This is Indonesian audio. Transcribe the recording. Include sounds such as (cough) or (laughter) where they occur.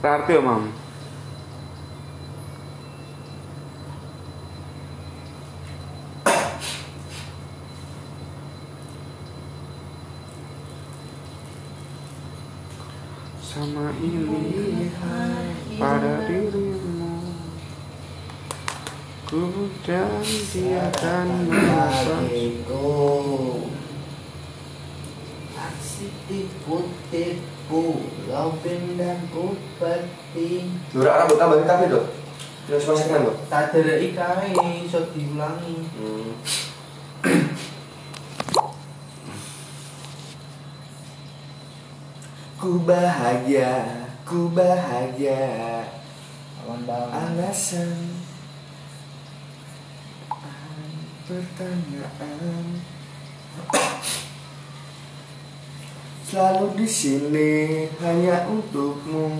Berarti ya, Mam. Sama ini pada dirimu Ku janji akan Kupeti rambut tambah tapi tuh. Terus semua segmen. Tak ada ikai Iso diulangi Hmm. (clears throat) Ku bahagia, ku bahagia. Alasan pertanyaan selalu di sini hanya untukmu